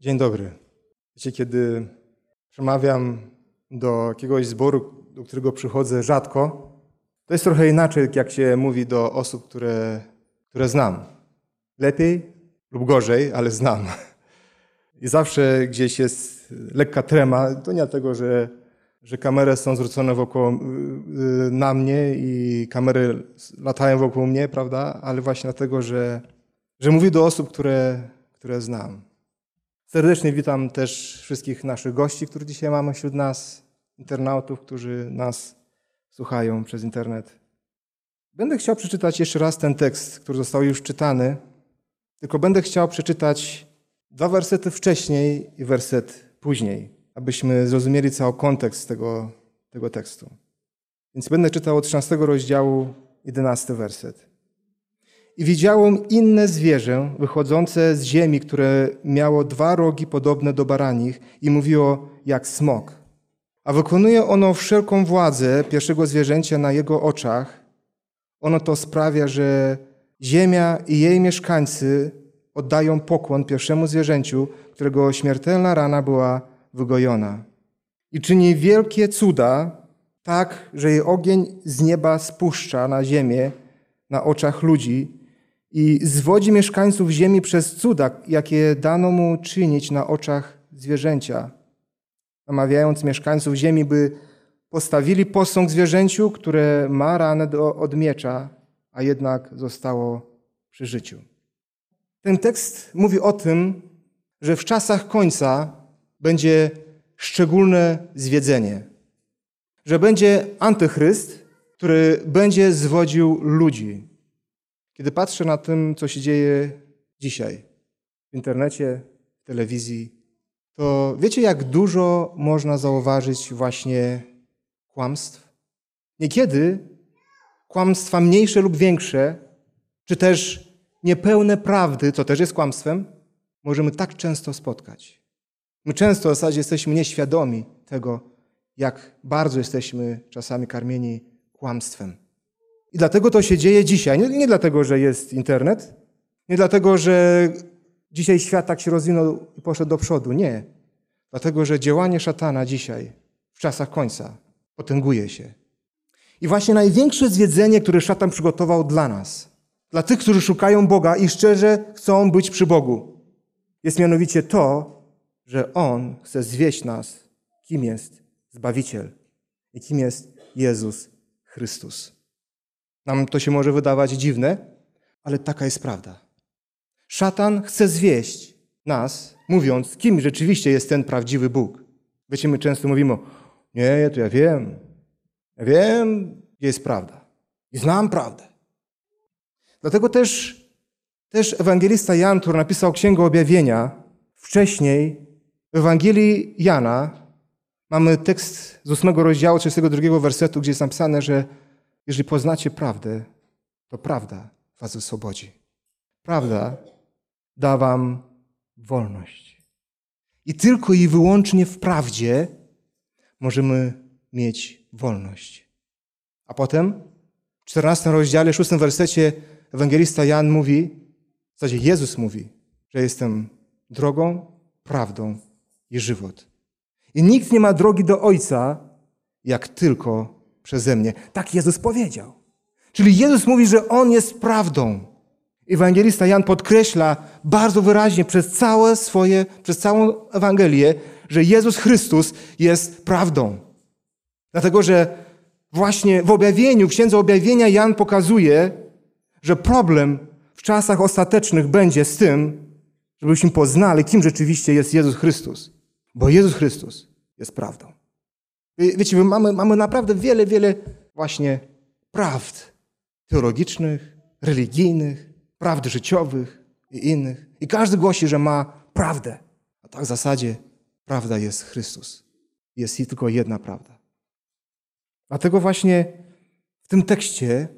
Dzień dobry. Wiecie, kiedy przemawiam do jakiegoś zboru, do którego przychodzę rzadko, to jest trochę inaczej, jak się mówi do osób, które, które znam. Lepiej lub gorzej, ale znam. I zawsze gdzieś jest lekka trema. To nie dlatego, że, że kamery są zwrócone wokół y, na mnie i kamery latają wokół mnie, prawda? Ale właśnie dlatego, że, że mówię do osób, które, które znam. Serdecznie witam też wszystkich naszych gości, których dzisiaj mamy wśród nas, internautów, którzy nas słuchają przez internet. Będę chciał przeczytać jeszcze raz ten tekst, który został już czytany, tylko będę chciał przeczytać dwa wersety wcześniej i werset później, abyśmy zrozumieli cały kontekst tego, tego tekstu. Więc będę czytał od 13 rozdziału, 11 werset. I widziałem inne zwierzę wychodzące z ziemi, które miało dwa rogi podobne do baranich i mówiło jak smok. A wykonuje ono wszelką władzę pierwszego zwierzęcia na jego oczach. Ono to sprawia, że ziemia i jej mieszkańcy oddają pokłon pierwszemu zwierzęciu, którego śmiertelna rana była wygojona. I czyni wielkie cuda, tak, że jej ogień z nieba spuszcza na ziemię na oczach ludzi i zwodzi mieszkańców ziemi przez cuda, jakie dano mu czynić na oczach zwierzęcia, namawiając mieszkańców ziemi, by postawili posąg zwierzęciu, które ma ranę do, od miecza, a jednak zostało przy życiu. Ten tekst mówi o tym, że w czasach końca będzie szczególne zwiedzenie, że będzie antychryst, który będzie zwodził ludzi. Kiedy patrzę na tym, co się dzieje dzisiaj w internecie, w telewizji, to wiecie, jak dużo można zauważyć właśnie kłamstw? Niekiedy kłamstwa mniejsze lub większe, czy też niepełne prawdy, co też jest kłamstwem, możemy tak często spotkać. My często w zasadzie jesteśmy nieświadomi tego, jak bardzo jesteśmy czasami karmieni kłamstwem. I dlatego to się dzieje dzisiaj. Nie, nie dlatego, że jest internet, nie dlatego, że dzisiaj świat tak się rozwinął i poszedł do przodu. Nie. Dlatego, że działanie szatana dzisiaj, w czasach końca, potęguje się. I właśnie największe zwiedzenie, które szatan przygotował dla nas, dla tych, którzy szukają Boga i szczerze chcą być przy Bogu, jest mianowicie to, że On chce zwieść nas, kim jest Zbawiciel i kim jest Jezus Chrystus. Nam to się może wydawać dziwne, ale taka jest prawda. Szatan chce zwieść nas, mówiąc, kim rzeczywiście jest ten prawdziwy Bóg. Wiecie, my często mówimy, nie, to ja wiem. Ja wiem, gdzie jest prawda. I znam prawdę. Dlatego też, też ewangelista Jan, który napisał Księgę Objawienia, wcześniej w Ewangelii Jana mamy tekst z 8 rozdziału 32 wersetu, gdzie jest napisane, że jeżeli poznacie prawdę, to prawda was oswobodzi. Prawda da wam wolność. I tylko i wyłącznie w prawdzie możemy mieć wolność. A potem w 14 rozdziale, 6 wersecie ewangelista Jan mówi, w zasadzie Jezus mówi, że jestem drogą, prawdą i żywot. I nikt nie ma drogi do Ojca, jak tylko przeze mnie. Tak Jezus powiedział. Czyli Jezus mówi, że On jest prawdą. Ewangelista Jan podkreśla bardzo wyraźnie przez całe swoje, przez całą Ewangelię, że Jezus Chrystus jest prawdą. Dlatego, że właśnie w objawieniu, w Księdze Objawienia Jan pokazuje, że problem w czasach ostatecznych będzie z tym, żebyśmy poznali, kim rzeczywiście jest Jezus Chrystus. Bo Jezus Chrystus jest prawdą. Wiecie, my mamy, mamy naprawdę wiele, wiele właśnie prawd teologicznych, religijnych, prawd życiowych i innych. I każdy głosi, że ma prawdę. A tak w zasadzie prawda jest Chrystus. Jest tylko jedna prawda. Dlatego właśnie w tym tekście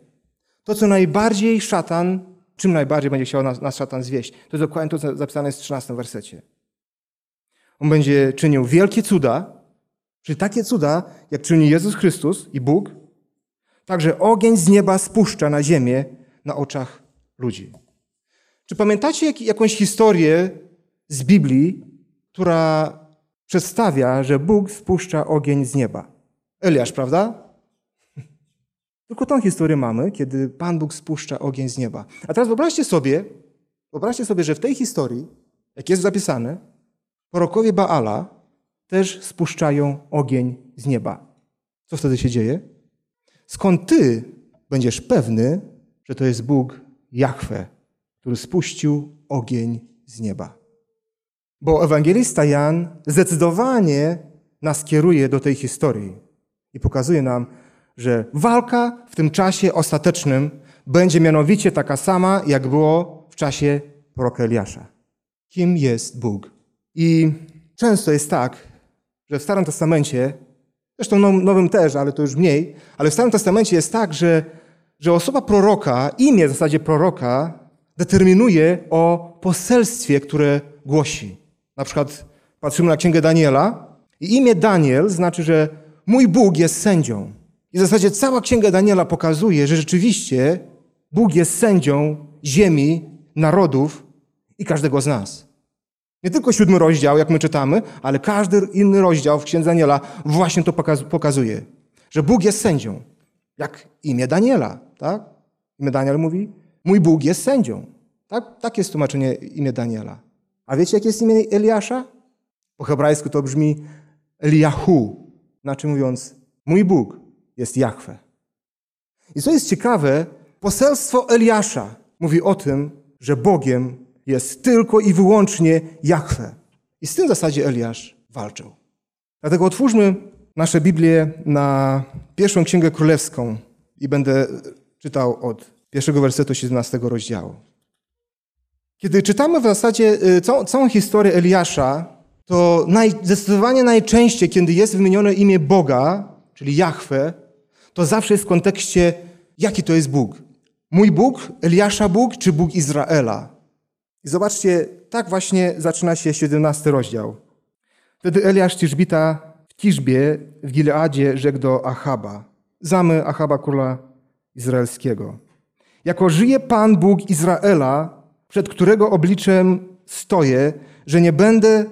to, co najbardziej szatan, czym najbardziej będzie chciał nas, nas szatan zwieść, to dokładnie to, co zapisane jest w 13 wersecie. On będzie czynił wielkie cuda, Czyli takie cuda, jak czyni Jezus Chrystus i Bóg, także ogień z nieba spuszcza na ziemię na oczach ludzi. Czy pamiętacie jak, jakąś historię z Biblii, która przedstawia, że Bóg spuszcza ogień z nieba. Eliasz, prawda? Tylko tą historię mamy, kiedy Pan Bóg spuszcza ogień z nieba. A teraz wyobraźcie sobie, wyobraźcie sobie, że w tej historii, jak jest zapisane, prorokowie Baala też spuszczają ogień z nieba. Co wtedy się dzieje? Skąd ty będziesz pewny, że to jest Bóg Jahwe, który spuścił ogień z nieba? Bo ewangelista Jan zdecydowanie nas kieruje do tej historii i pokazuje nam, że walka w tym czasie ostatecznym będzie mianowicie taka sama, jak było w czasie proroka Eliasza. Kim jest Bóg? I często jest tak, że w Starym Testamencie, zresztą Nowym też, ale to już mniej, ale w Starym Testamencie jest tak, że, że osoba proroka, imię w zasadzie proroka, determinuje o poselstwie, które głosi. Na przykład patrzymy na Księgę Daniela i imię Daniel znaczy, że mój Bóg jest sędzią. I w zasadzie cała Księga Daniela pokazuje, że rzeczywiście Bóg jest sędzią ziemi, narodów i każdego z nas. Nie tylko siódmy rozdział, jak my czytamy, ale każdy inny rozdział w Księdze Daniela właśnie to pokazuje, że Bóg jest sędzią. Jak imię Daniela, tak? Imię Daniel mówi, mój Bóg jest sędzią. Tak, tak jest tłumaczenie imię Daniela. A wiecie, jakie jest imię Eliasza? Po hebrajsku to brzmi Eliahu. Znaczy mówiąc, mój Bóg jest Jahwe. I co jest ciekawe, poselstwo Eliasza mówi o tym, że Bogiem jest tylko i wyłącznie Jahwe. I z tym w zasadzie Eliasz walczył. Dlatego otwórzmy nasze Biblię na pierwszą Księgę Królewską i będę czytał od pierwszego wersetu 17 rozdziału. Kiedy czytamy w zasadzie y, całą, całą historię Eliasza, to naj, zdecydowanie najczęściej, kiedy jest wymienione imię Boga, czyli Jahwe, to zawsze jest w kontekście, jaki to jest Bóg. Mój Bóg, Eliasza Bóg, czy Bóg Izraela? I zobaczcie, tak właśnie zaczyna się 17 rozdział. Wtedy Eliasz Tiszbita w Tiszbie w Gileadzie rzekł do Achaba, zamy Achaba króla izraelskiego. Jako żyje Pan Bóg Izraela, przed którego obliczem stoję, że nie będę,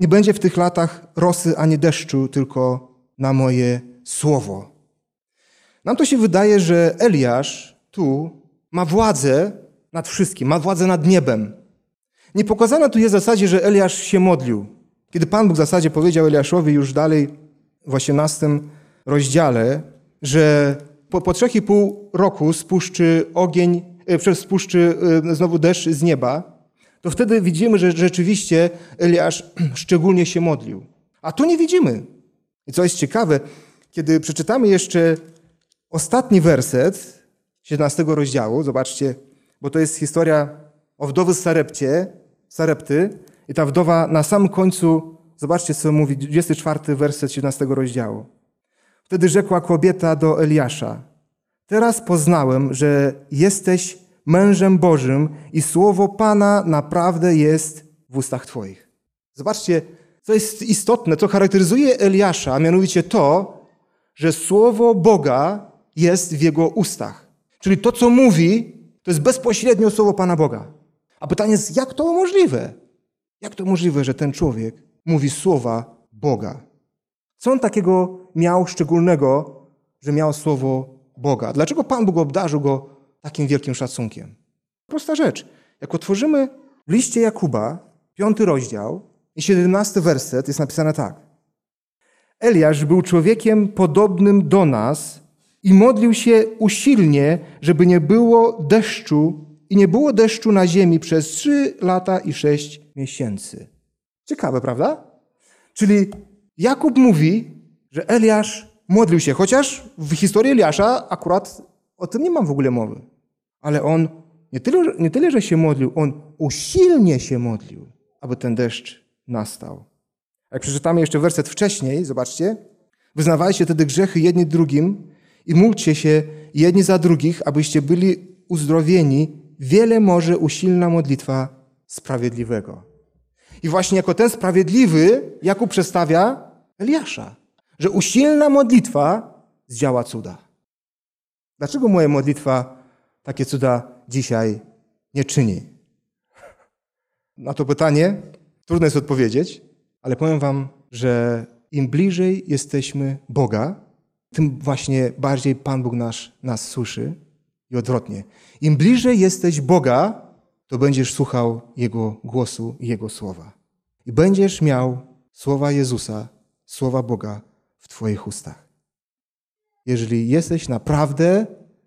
nie będzie w tych latach rosy ani deszczu, tylko na moje słowo. Nam to się wydaje, że Eliasz tu ma władzę nad wszystkim, ma władzę nad niebem. Nie pokazano tu jest w zasadzie, że Eliasz się modlił. Kiedy Pan Bóg w zasadzie powiedział Eliaszowi już dalej w 18 rozdziale, że po, po trzech i pół roku spuszczy ogień, e, spuszczy e, znowu deszcz z nieba, to wtedy widzimy, że rzeczywiście Eliasz szczególnie się modlił. A tu nie widzimy. I co jest ciekawe, kiedy przeczytamy jeszcze ostatni werset 17 rozdziału, zobaczcie, bo to jest historia o wdowy Sarepcie, Sarepty i ta wdowa na samym końcu, zobaczcie co mówi, 24 werset 17 rozdziału. Wtedy rzekła kobieta do Eliasza, teraz poznałem, że jesteś mężem Bożym i słowo Pana naprawdę jest w ustach Twoich. Zobaczcie, co jest istotne, co charakteryzuje Eliasza, a mianowicie to, że słowo Boga jest w jego ustach. Czyli to, co mówi, to jest bezpośrednio słowo Pana Boga. A pytanie jest, jak to możliwe? Jak to możliwe, że ten człowiek mówi słowa Boga? Co on takiego miał szczególnego, że miał słowo Boga? Dlaczego Pan Bóg obdarzył go takim wielkim szacunkiem? Prosta rzecz. Jak otworzymy liście Jakuba, piąty rozdział i siedemnasty werset, jest napisane tak. Eliasz był człowiekiem podobnym do nas i modlił się usilnie, żeby nie było deszczu i nie było deszczu na ziemi przez trzy lata i sześć miesięcy. Ciekawe, prawda? Czyli Jakub mówi, że Eliasz modlił się, chociaż w historii Eliasza akurat o tym nie mam w ogóle mowy. Ale on nie tyle, nie tyle, że się modlił, on usilnie się modlił, aby ten deszcz nastał. Jak przeczytamy jeszcze werset wcześniej, zobaczcie, wyznawajcie wtedy grzechy jedni drugim i módlcie się jedni za drugich, abyście byli uzdrowieni wiele może usilna modlitwa sprawiedliwego. I właśnie jako ten sprawiedliwy Jakub przedstawia Eliasza, że usilna modlitwa zdziała cuda. Dlaczego moja modlitwa takie cuda dzisiaj nie czyni? Na to pytanie trudno jest odpowiedzieć, ale powiem wam, że im bliżej jesteśmy Boga, tym właśnie bardziej Pan Bóg nasz, nas słyszy i odwrotnie. Im bliżej jesteś Boga, to będziesz słuchał Jego głosu i Jego słowa. I będziesz miał słowa Jezusa, słowa Boga w Twoich ustach. Jeżeli jesteś naprawdę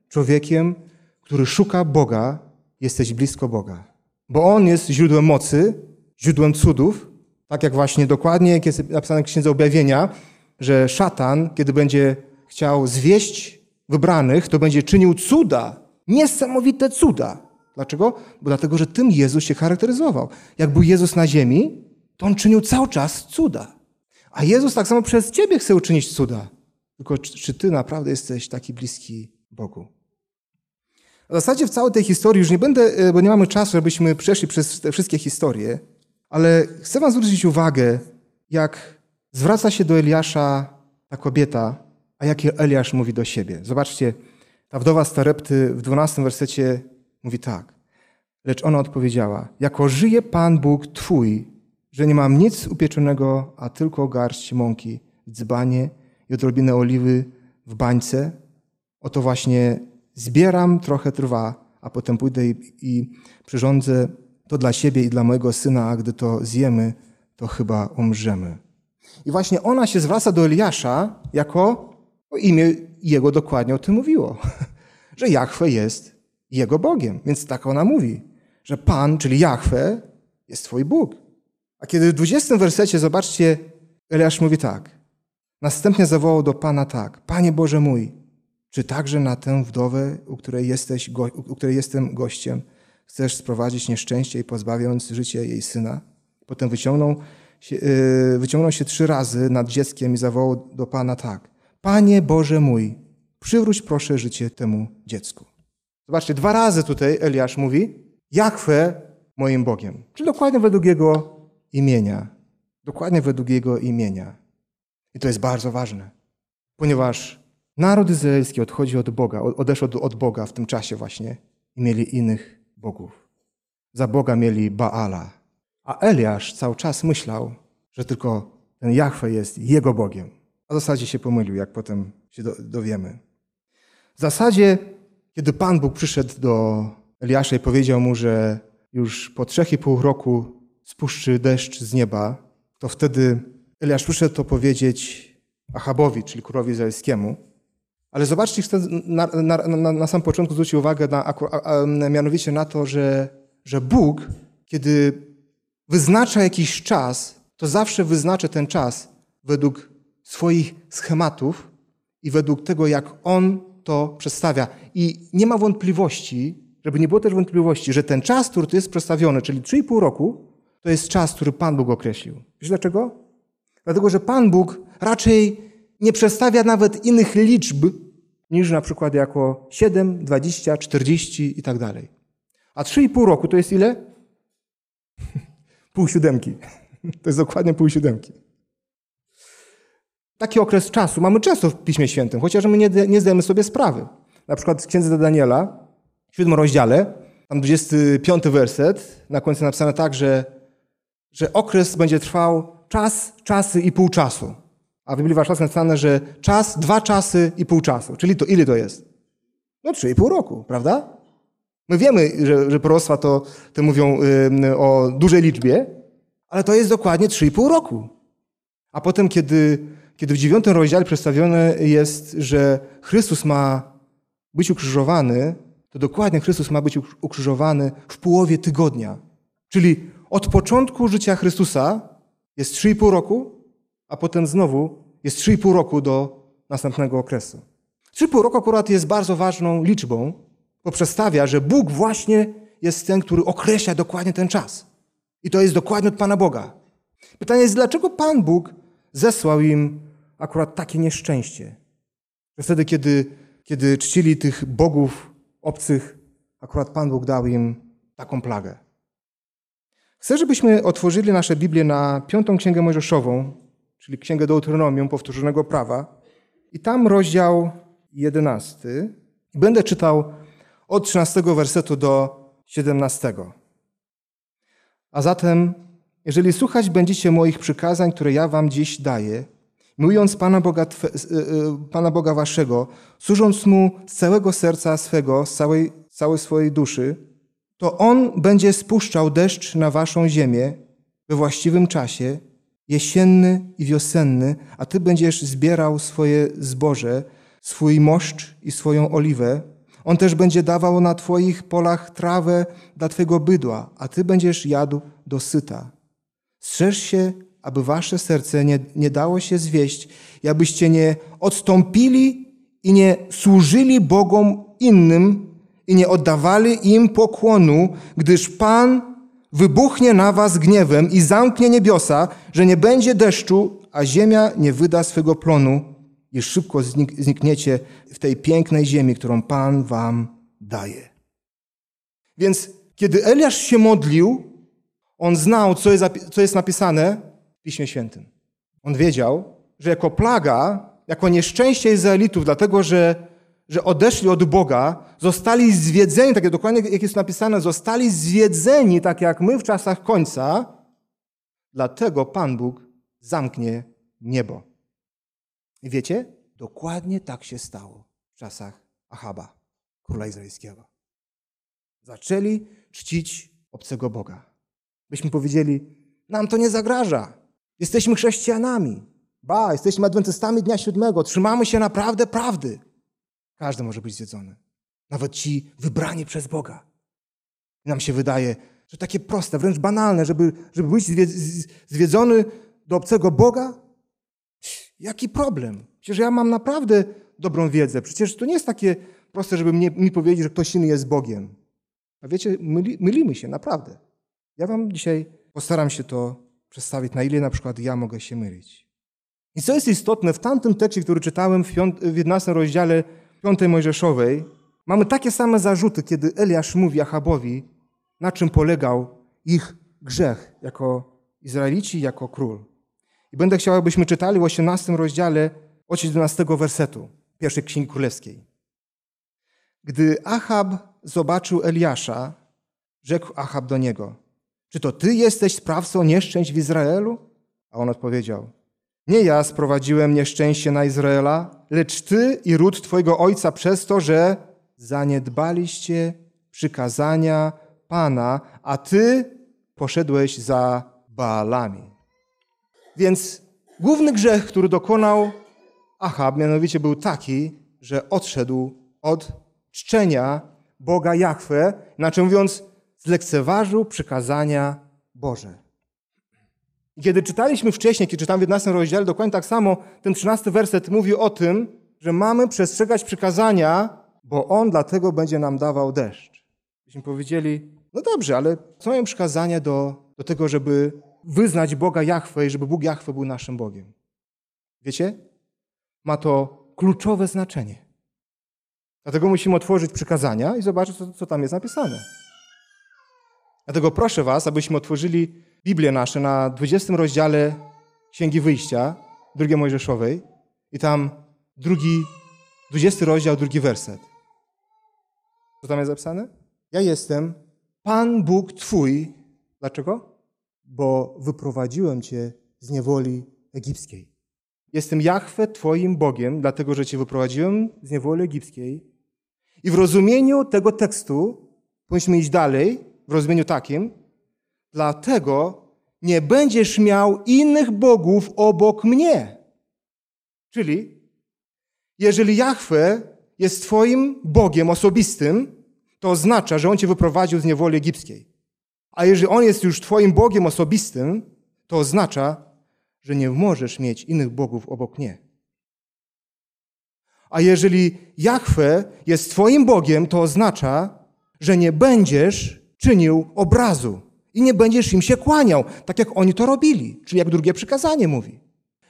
człowiekiem, który szuka Boga, jesteś blisko Boga. Bo On jest źródłem mocy, źródłem cudów, tak jak właśnie dokładnie, jak jest napisane w Księdze Objawienia, że szatan, kiedy będzie chciał zwieść wybranych, to będzie czynił cuda, niesamowite cuda. Dlaczego? Bo dlatego, że tym Jezus się charakteryzował. Jak był Jezus na ziemi, to On czynił cały czas cuda. A Jezus tak samo przez ciebie chce uczynić cuda. Tylko czy, czy ty naprawdę jesteś taki bliski Bogu? W zasadzie w całej tej historii już nie będę, e, bo nie mamy czasu, żebyśmy przeszli przez te wszystkie historie, ale chcę wam zwrócić uwagę, jak zwraca się do Eliasza ta kobieta, a jakie Eliasz mówi do siebie. Zobaczcie, ta wdowa Starepty w 12 wersecie mówi tak. Lecz ona odpowiedziała, jako żyje Pan Bóg Twój, że nie mam nic upieczonego, a tylko garść mąki w dzbanie i odrobinę oliwy w bańce, oto właśnie zbieram trochę trwa, a potem pójdę i, i przyrządzę to dla siebie i dla mojego syna, a gdy to zjemy, to chyba umrzemy. I właśnie ona się zwraca do Eliasza jako imię jego dokładnie o tym mówiło, że Jahwe jest jego Bogiem. Więc tak ona mówi, że Pan, czyli Jahwe, jest twój Bóg. A kiedy w 20 wersecie, zobaczcie, Eliasz mówi tak. Następnie zawołał do Pana tak. Panie Boże mój, czy także na tę wdowę, u której, jesteś, u której jestem gościem, chcesz sprowadzić nieszczęście i pozbawiając życie jej syna? Potem wyciągnął się, yy, wyciągnął się trzy razy nad dzieckiem i zawołał do Pana tak. Panie Boże mój, przywróć proszę życie temu dziecku. Zobaczcie, dwa razy tutaj Eliasz mówi, Jachwę moim Bogiem. Czyli dokładnie według jego imienia. Dokładnie według jego imienia. I to jest bardzo ważne, ponieważ naród izraelski odchodzi od Boga, odeszł od Boga w tym czasie właśnie i mieli innych bogów. Za Boga mieli Baala. A Eliasz cały czas myślał, że tylko ten Jachwę jest jego Bogiem. A w zasadzie się pomylił, jak potem się dowiemy. W zasadzie, kiedy Pan Bóg przyszedł do Eliasza i powiedział mu, że już po trzech i pół roku spuszczy deszcz z nieba, to wtedy Eliasz przyszedł to powiedzieć Achabowi, czyli królowi izraelskiemu. Ale zobaczcie, chcę na, na, na, na sam początku zwrócić uwagę na, a, a, mianowicie na to, że, że Bóg, kiedy wyznacza jakiś czas, to zawsze wyznacza ten czas według swoich schematów i według tego, jak On to przedstawia. I nie ma wątpliwości, żeby nie było też wątpliwości, że ten czas, który tu jest przedstawiony, czyli 3,5 roku, to jest czas, który Pan Bóg określił. Wiesz dlaczego? Dlatego, że Pan Bóg raczej nie przedstawia nawet innych liczb niż na przykład jako 7, 20, 40 i tak dalej. A 3,5 roku to jest ile? pół siódemki. To jest dokładnie pół siódemki. Taki okres czasu mamy często w Piśmie Świętym, chociaż my nie, nie zdajemy sobie sprawy. Na przykład w Księdze Daniela, w siódmym rozdziale, tam 25 werset, na końcu napisane tak, że, że okres będzie trwał czas, czasy i pół czasu. A w Biblii Warszawskiej napisane, że czas, dwa czasy i pół czasu. Czyli to ile to jest? No trzy i pół roku, prawda? My wiemy, że, że proroctwa to, to mówią yy, o dużej liczbie, ale to jest dokładnie trzy i pół roku. A potem, kiedy, kiedy w dziewiątym rozdziale przedstawione jest, że Chrystus ma być ukrzyżowany, to dokładnie Chrystus ma być ukrzyżowany w połowie tygodnia. Czyli od początku życia Chrystusa jest 3,5 roku, a potem znowu jest 3,5 roku do następnego okresu. 3,5 roku akurat jest bardzo ważną liczbą, bo przedstawia, że Bóg właśnie jest ten, który określa dokładnie ten czas. I to jest dokładnie od Pana Boga. Pytanie jest, dlaczego Pan Bóg zesłał im akurat takie nieszczęście? Że wtedy, kiedy, kiedy czcili tych bogów obcych, akurat Pan Bóg dał im taką plagę. Chcę, żebyśmy otworzyli nasze Biblię na piątą księgę Mojżeszową, czyli księgę Deuteronomium, powtórzonego prawa. I tam rozdział jedenasty. Będę czytał od 13 wersetu do 17. A zatem jeżeli słuchać będziecie moich przykazań, które ja wam dziś daję, miłując Pana Boga, Twe, Pana Boga waszego, służąc Mu z całego serca swego, z całej, całej swojej duszy, to On będzie spuszczał deszcz na waszą ziemię we właściwym czasie, jesienny i wiosenny, a ty będziesz zbierał swoje zboże, swój moszcz i swoją oliwę. On też będzie dawał na twoich polach trawę dla twojego bydła, a ty będziesz jadł dosyta. Strzeż się, aby wasze serce nie, nie dało się zwieść i abyście nie odstąpili i nie służyli Bogom innym i nie oddawali im pokłonu, gdyż Pan wybuchnie na was gniewem i zamknie niebiosa, że nie będzie deszczu, a ziemia nie wyda swego plonu i szybko znikniecie w tej pięknej ziemi, którą Pan wam daje. Więc kiedy Eliasz się modlił, on znał, co jest, co jest napisane w Piśmie Świętym. On wiedział, że jako plaga, jako nieszczęście Izraelitów, dlatego że że odeszli od Boga, zostali zwiedzeni, tak jak dokładnie jak jest napisane, zostali zwiedzeni, tak jak my w czasach końca, dlatego Pan Bóg zamknie niebo. I wiecie, dokładnie tak się stało w czasach Achaba, króla izraelskiego. Zaczęli czcić obcego Boga. Byśmy powiedzieli, nam to nie zagraża. Jesteśmy chrześcijanami. Ba, jesteśmy adwentystami dnia siódmego. Trzymamy się naprawdę prawdy. Każdy może być zjedzony. Nawet ci wybrani przez Boga. Nam się wydaje, że takie proste, wręcz banalne, żeby, żeby być zwiedzony do obcego Boga. Jaki problem? Przecież ja mam naprawdę dobrą wiedzę. Przecież to nie jest takie proste, żeby mnie, mi powiedzieć, że ktoś inny jest Bogiem. A wiecie, myli, mylimy się, naprawdę. Ja wam dzisiaj postaram się to przedstawić, na ile na przykład ja mogę się mylić. I co jest istotne, w tamtym tekście, który czytałem w 11 rozdziale piątej Mojżeszowej mamy takie same zarzuty, kiedy Eliasz mówi Achabowi, na czym polegał ich grzech jako Izraelici, jako król. I będę chciał, abyśmy czytali w 18 rozdziale od 17 wersetu pierwszej Księgi Królewskiej. Gdy Achab zobaczył Eliasza, rzekł Achab do niego, czy to ty jesteś sprawcą nieszczęść w Izraelu? A on odpowiedział, nie ja sprowadziłem nieszczęście na Izraela, lecz ty i ród twojego ojca przez to, że zaniedbaliście przykazania Pana, a ty poszedłeś za Baalami. Więc główny grzech, który dokonał Achab, mianowicie był taki, że odszedł od czczenia Boga Jahwe, inaczej mówiąc, zlekceważył przykazania Boże. Kiedy czytaliśmy wcześniej, kiedy czytamy w 11 rozdziale, dokładnie tak samo, ten 13 werset mówi o tym, że mamy przestrzegać przykazania, bo On dlatego będzie nam dawał deszcz. Byśmy powiedzieli, no dobrze, ale co mają przykazania do, do tego, żeby wyznać Boga Jahwe i żeby Bóg Jahwe był naszym Bogiem? Wiecie? Ma to kluczowe znaczenie. Dlatego musimy otworzyć przykazania i zobaczyć, co, co tam jest napisane. Dlatego proszę Was, abyśmy otworzyli Biblię nasze na 20 rozdziale Księgi Wyjścia, drugiej Mojżeszowej i tam drugi, 20 rozdział, drugi werset. Co tam jest zapisane? Ja jestem Pan Bóg Twój. Dlaczego? Bo wyprowadziłem Cię z niewoli egipskiej. Jestem Jahwe Twoim Bogiem, dlatego że Cię wyprowadziłem z niewoli egipskiej. I w rozumieniu tego tekstu powinniśmy iść dalej, w rozumieniu takim, Dlatego nie będziesz miał innych bogów obok mnie. Czyli, jeżeli Jahwe jest Twoim Bogiem osobistym, to oznacza, że On Cię wyprowadził z niewoli egipskiej. A jeżeli On jest już Twoim Bogiem osobistym, to oznacza, że nie możesz mieć innych bogów obok mnie. A jeżeli Jahwe jest Twoim Bogiem, to oznacza, że nie będziesz czynił obrazu i nie będziesz im się kłaniał, tak jak oni to robili, czyli jak drugie przykazanie mówi.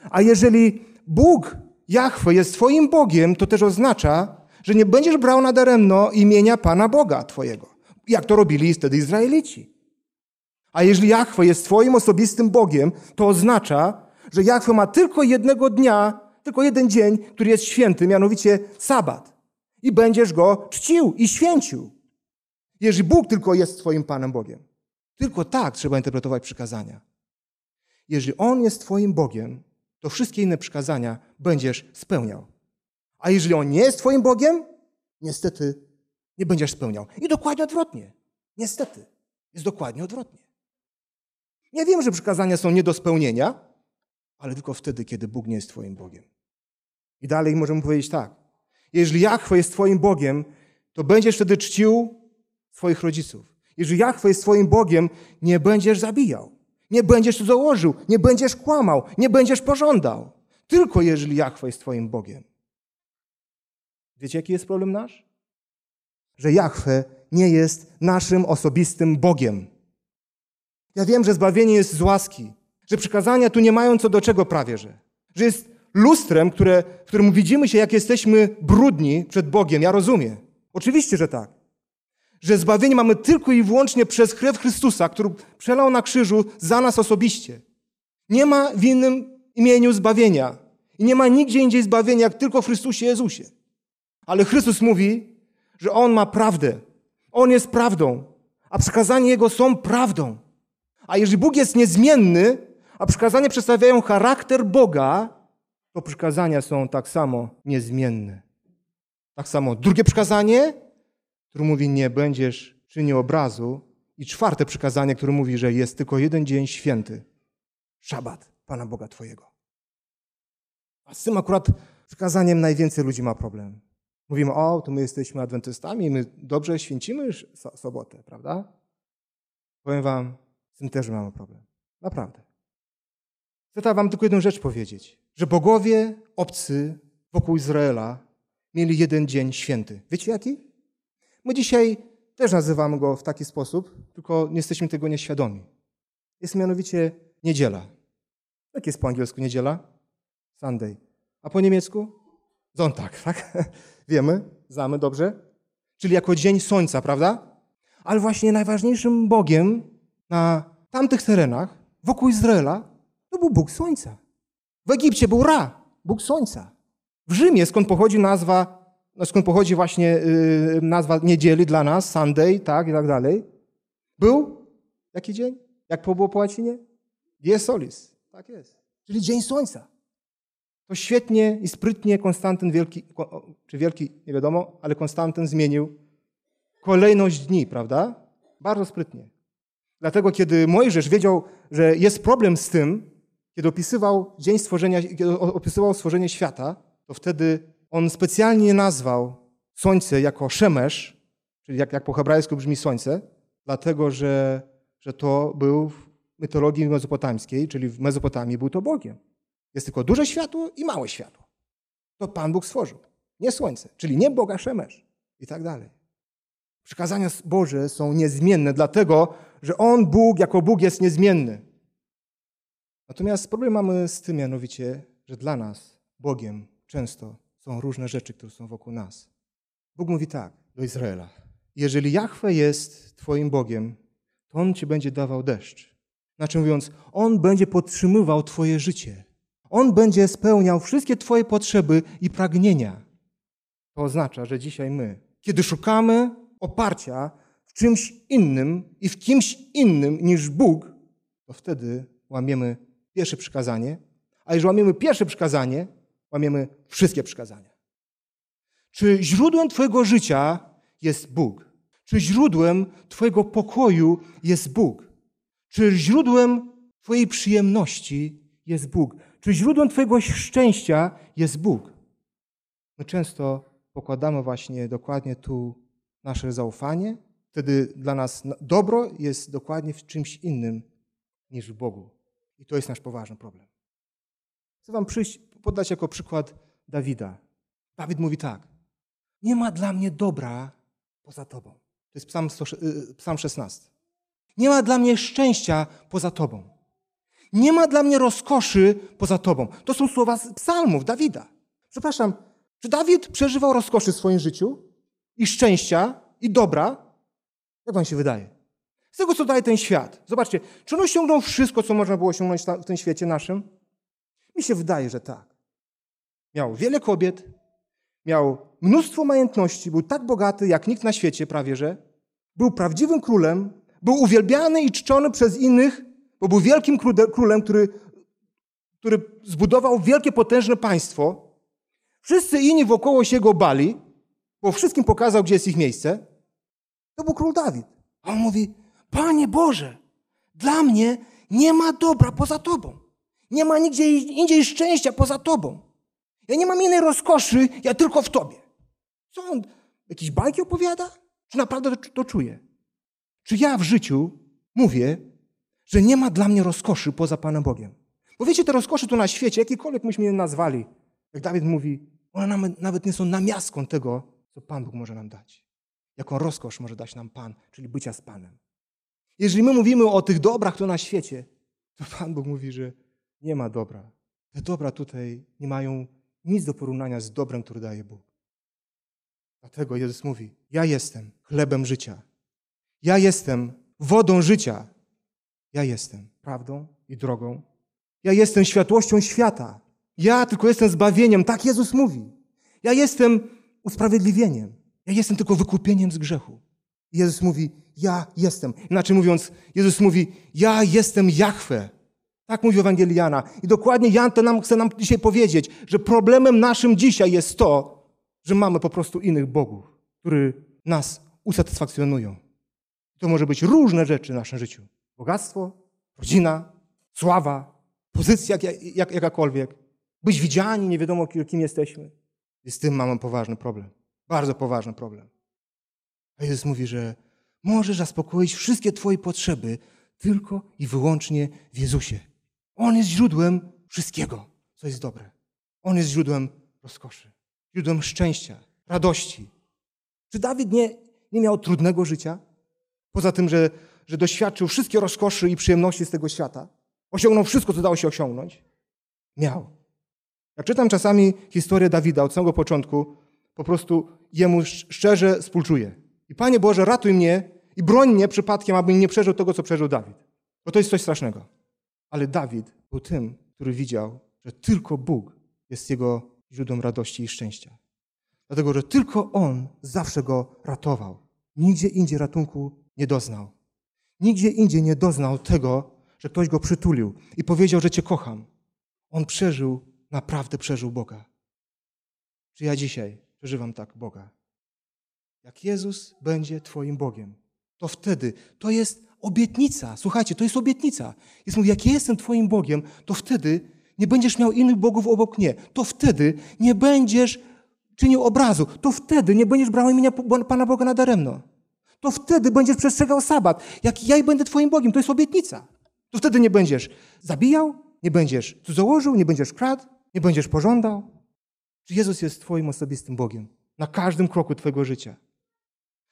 A jeżeli Bóg, Jahwe, jest Twoim Bogiem, to też oznacza, że nie będziesz brał nadaremno imienia Pana Boga Twojego, jak to robili wtedy Izraelici. A jeżeli Jahwe jest Twoim osobistym Bogiem, to oznacza, że Jahwe ma tylko jednego dnia, tylko jeden dzień, który jest święty, mianowicie sabat. I będziesz go czcił i święcił. Jeżeli Bóg tylko jest Twoim Panem Bogiem. Tylko tak trzeba interpretować przykazania. jeżeli On jest Twoim Bogiem, to wszystkie inne przykazania będziesz spełniał. A jeżeli On nie jest Twoim Bogiem, niestety nie będziesz spełniał. I dokładnie odwrotnie. Niestety. Jest dokładnie odwrotnie. Nie wiem, że przykazania są nie do spełnienia, ale tylko wtedy, kiedy Bóg nie jest Twoim Bogiem. I dalej możemy powiedzieć tak. Jeżeli Jachwe jest Twoim Bogiem, to będziesz wtedy czcił swoich rodziców. Jeżeli Jachwe jest Twoim Bogiem, nie będziesz zabijał, nie będziesz założył, nie będziesz kłamał, nie będziesz pożądał. Tylko jeżeli Jachwe jest Twoim Bogiem. Wiecie, jaki jest problem nasz? Że Jachwe nie jest naszym osobistym Bogiem. Ja wiem, że zbawienie jest z łaski, że przykazania tu nie mają co do czego prawie, że, że jest lustrem, które, w którym widzimy się, jak jesteśmy brudni przed Bogiem. Ja rozumiem. Oczywiście, że tak. Że zbawienie mamy tylko i wyłącznie przez krew Chrystusa, który przelał na krzyżu za nas osobiście. Nie ma w innym imieniu zbawienia. I nie ma nigdzie indziej zbawienia, jak tylko w Chrystusie Jezusie. Ale Chrystus mówi, że On ma prawdę. On jest prawdą, a przykazania Jego są prawdą. A jeżeli Bóg jest niezmienny, a przykazania przedstawiają charakter Boga, to przykazania są tak samo niezmienne. Tak samo drugie przykazanie, które mówi, nie będziesz czynił obrazu. I czwarte przykazanie, które mówi, że jest tylko jeden dzień święty. Szabat Pana Boga Twojego. A z tym akurat przykazaniem najwięcej ludzi ma problem. Mówimy, o, to my jesteśmy adwentystami, my dobrze święcimy sobotę, prawda? Powiem wam, z tym też mamy problem. Naprawdę. Chcę wam tylko jedną rzecz powiedzieć, że bogowie obcy wokół Izraela mieli jeden dzień święty. Wiecie jaki? My dzisiaj też nazywamy go w taki sposób, tylko nie jesteśmy tego nieświadomi. Jest mianowicie niedziela. Jak jest po angielsku niedziela? Sunday. A po niemiecku? Zontag, tak? Wiemy, znamy dobrze. Czyli jako dzień słońca, prawda? Ale właśnie najważniejszym Bogiem na tamtych terenach, wokół Izraela, to był Bóg Słońca. W Egipcie był Ra, Bóg Słońca. W Rzymie, skąd pochodzi nazwa, no skąd pochodzi właśnie yy, nazwa niedzieli dla nas, Sunday, tak, i tak dalej, był jaki dzień? Jak było po łacinie? Dies solis. Tak jest. Czyli dzień słońca. To świetnie i sprytnie Konstantyn Wielki, czy Wielki, nie wiadomo, ale Konstantyn zmienił kolejność dni, prawda? Bardzo sprytnie. Dlatego, kiedy Mojżesz wiedział, że jest problem z tym, kiedy opisywał dzień stworzenia, kiedy opisywał stworzenie świata, to wtedy on specjalnie nazwał słońce jako szemesz, czyli jak, jak po hebrajsku brzmi słońce, dlatego, że, że to był w mitologii mezopotamskiej, czyli w Mezopotamii był to Bogiem. Jest tylko duże światło i małe światło. To Pan Bóg stworzył. Nie słońce, czyli nie Boga szemesz i tak dalej. Przykazania Boże są niezmienne, dlatego, że On, Bóg, jako Bóg jest niezmienny. Natomiast problem mamy z tym mianowicie, że dla nas, Bogiem, często są różne rzeczy, które są wokół nas. Bóg mówi tak do Izraela. Jeżeli Jahwe jest Twoim Bogiem, to On Ci będzie dawał deszcz. Znaczy mówiąc, On będzie podtrzymywał Twoje życie. On będzie spełniał wszystkie Twoje potrzeby i pragnienia. To oznacza, że dzisiaj my, kiedy szukamy oparcia w czymś innym i w kimś innym niż Bóg, to wtedy łamiemy pierwsze przykazanie, a jeżeli łamiemy pierwsze przykazanie, łamiemy wszystkie przykazania. Czy źródłem Twojego życia jest Bóg? Czy źródłem Twojego pokoju jest Bóg? Czy źródłem Twojej przyjemności jest Bóg? Czy źródłem Twojego szczęścia jest Bóg? My często pokładamy właśnie dokładnie tu nasze zaufanie, wtedy dla nas dobro jest dokładnie w czymś innym niż w Bogu. I to jest nasz poważny problem. Chcę Wam przyjść, podać jako przykład Dawida. Dawid mówi tak: Nie ma dla mnie dobra poza Tobą. To jest psalm, 100, y, psalm 16. Nie ma dla mnie szczęścia poza Tobą. Nie ma dla mnie rozkoszy poza Tobą. To są słowa z psalmów Dawida. Przepraszam, czy Dawid przeżywał rozkoszy w swoim życiu i szczęścia i dobra? Jak Wam się wydaje? Z tego, co daje ten świat. Zobaczcie, czy on osiągnął wszystko, co można było osiągnąć w tym świecie naszym? Mi się wydaje, że tak. Miał wiele kobiet, miał mnóstwo majątności, był tak bogaty jak nikt na świecie prawie, że był prawdziwym królem, był uwielbiany i czczony przez innych, bo był wielkim królem, który który zbudował wielkie, potężne państwo. Wszyscy inni wokoło się go bali, bo wszystkim pokazał, gdzie jest ich miejsce. To był król Dawid. A on mówi, Panie Boże, dla mnie nie ma dobra poza Tobą. Nie ma nigdzie indziej szczęścia poza Tobą. Ja nie mam innej rozkoszy, ja tylko w Tobie. Co on, jakieś bajki opowiada? Czy naprawdę to, to czuje? Czy ja w życiu mówię, że nie ma dla mnie rozkoszy poza Panem Bogiem? Bo wiecie, te rozkosze tu na świecie, jakiekolwiek myśmy je nazwali, jak Dawid mówi, one nawet, nawet nie są namiastką tego, co Pan Bóg może nam dać. Jaką rozkosz może dać nam Pan, czyli bycia z Panem. Jeżeli my mówimy o tych dobrach tu na świecie, to Pan Bóg mówi, że nie ma dobra. Te dobra tutaj nie mają nic do porównania z dobrem, które daje Bóg. Dlatego Jezus mówi: Ja jestem chlebem życia. Ja jestem wodą życia. Ja jestem prawdą i drogą. Ja jestem światłością świata. Ja tylko jestem zbawieniem. Tak Jezus mówi. Ja jestem usprawiedliwieniem. Ja jestem tylko wykupieniem z grzechu. Jezus mówi: Ja jestem. Inaczej mówiąc, Jezus mówi: Ja jestem Jahwe. Tak mówi Ewangelii Jana. I dokładnie Jan to nam, chce nam dzisiaj powiedzieć, że problemem naszym dzisiaj jest to, że mamy po prostu innych bogów, które nas usatysfakcjonują. To może być różne rzeczy w naszym życiu. Bogactwo, rodzina, sława, pozycja jak, jak, jakakolwiek. Być widziani, nie wiadomo kim jesteśmy. I z tym mamy poważny problem. Bardzo poważny problem. A Jezus mówi, że możesz zaspokoić wszystkie Twoje potrzeby tylko i wyłącznie w Jezusie. On jest źródłem wszystkiego, co jest dobre. On jest źródłem rozkoszy, źródłem szczęścia, radości. Czy Dawid nie, nie miał trudnego życia? Poza tym, że, że doświadczył wszystkie rozkoszy i przyjemności z tego świata, osiągnął wszystko, co dało się osiągnąć? Miał. Jak czytam czasami historię Dawida od samego początku, po prostu jemu szczerze współczuję. I Panie Boże, ratuj mnie i broń mnie przypadkiem, abym nie przeżył tego, co przeżył Dawid. Bo to jest coś strasznego. Ale Dawid był tym, który widział, że tylko Bóg jest jego źródłem radości i szczęścia. Dlatego, że tylko On zawsze go ratował. Nigdzie indziej ratunku nie doznał. Nigdzie indziej nie doznał tego, że ktoś go przytulił i powiedział, że Cię kocham. On przeżył, naprawdę przeżył Boga. Czy ja dzisiaj przeżywam tak Boga? Jak Jezus będzie Twoim Bogiem, to wtedy to jest obietnica. Słuchajcie, to jest obietnica. Jest mówi, jak ja jestem Twoim Bogiem, to wtedy nie będziesz miał innych bogów obok mnie. To wtedy nie będziesz czynił obrazu. To wtedy nie będziesz brał imienia Pana Boga nadaremno. To wtedy będziesz przestrzegał sabat. Jak ja będę Twoim Bogiem, to jest obietnica. To wtedy nie będziesz zabijał, nie będziesz cudzołożył, nie będziesz kradł, nie będziesz pożądał. Czy Jezus jest Twoim osobistym Bogiem na każdym kroku Twojego życia?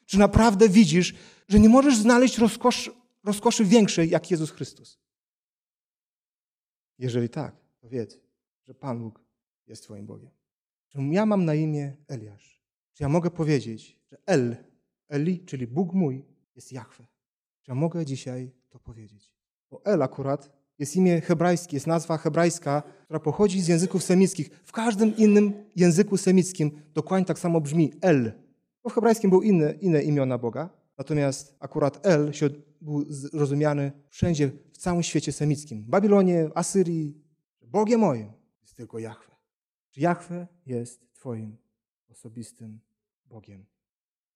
Czy naprawdę widzisz, że nie możesz znaleźć rozkoszy, rozkoszy większej jak Jezus Chrystus? Jeżeli tak, to wiedz, że Pan Bóg jest Twoim Bogiem. Czy ja mam na imię Eliasz? Czy ja mogę powiedzieć, że El, Eli, czyli Bóg mój, jest Jahwe? Czy ja mogę dzisiaj to powiedzieć? Bo El akurat jest imię hebrajskie, jest nazwa hebrajska, która pochodzi z języków semickich. W każdym innym języku semickim dokładnie tak samo brzmi El. Bo w hebrajskim były inne, inne imiona Boga, natomiast akurat El się był rozumiany wszędzie, w całym świecie semickim. Babilonie, Asyrii. Bogiem moim jest tylko Jahwe. Czy Jahwe jest Twoim osobistym Bogiem?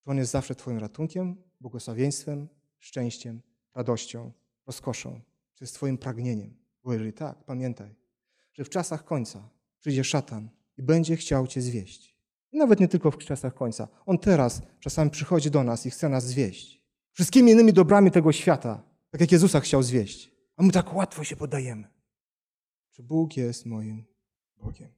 Czy On jest zawsze Twoim ratunkiem, błogosławieństwem, szczęściem, radością, rozkoszą? Czy jest Twoim pragnieniem? Bo jeżeli tak, pamiętaj, że w czasach końca przyjdzie szatan i będzie chciał Cię zwieść. I nawet nie tylko w czasach końca. On teraz czasami przychodzi do nas i chce nas zwieść. Wszystkimi innymi dobrami tego świata, tak jak Jezusa chciał zwieść. A my tak łatwo się podajemy. Czy Bóg jest moim Bogiem?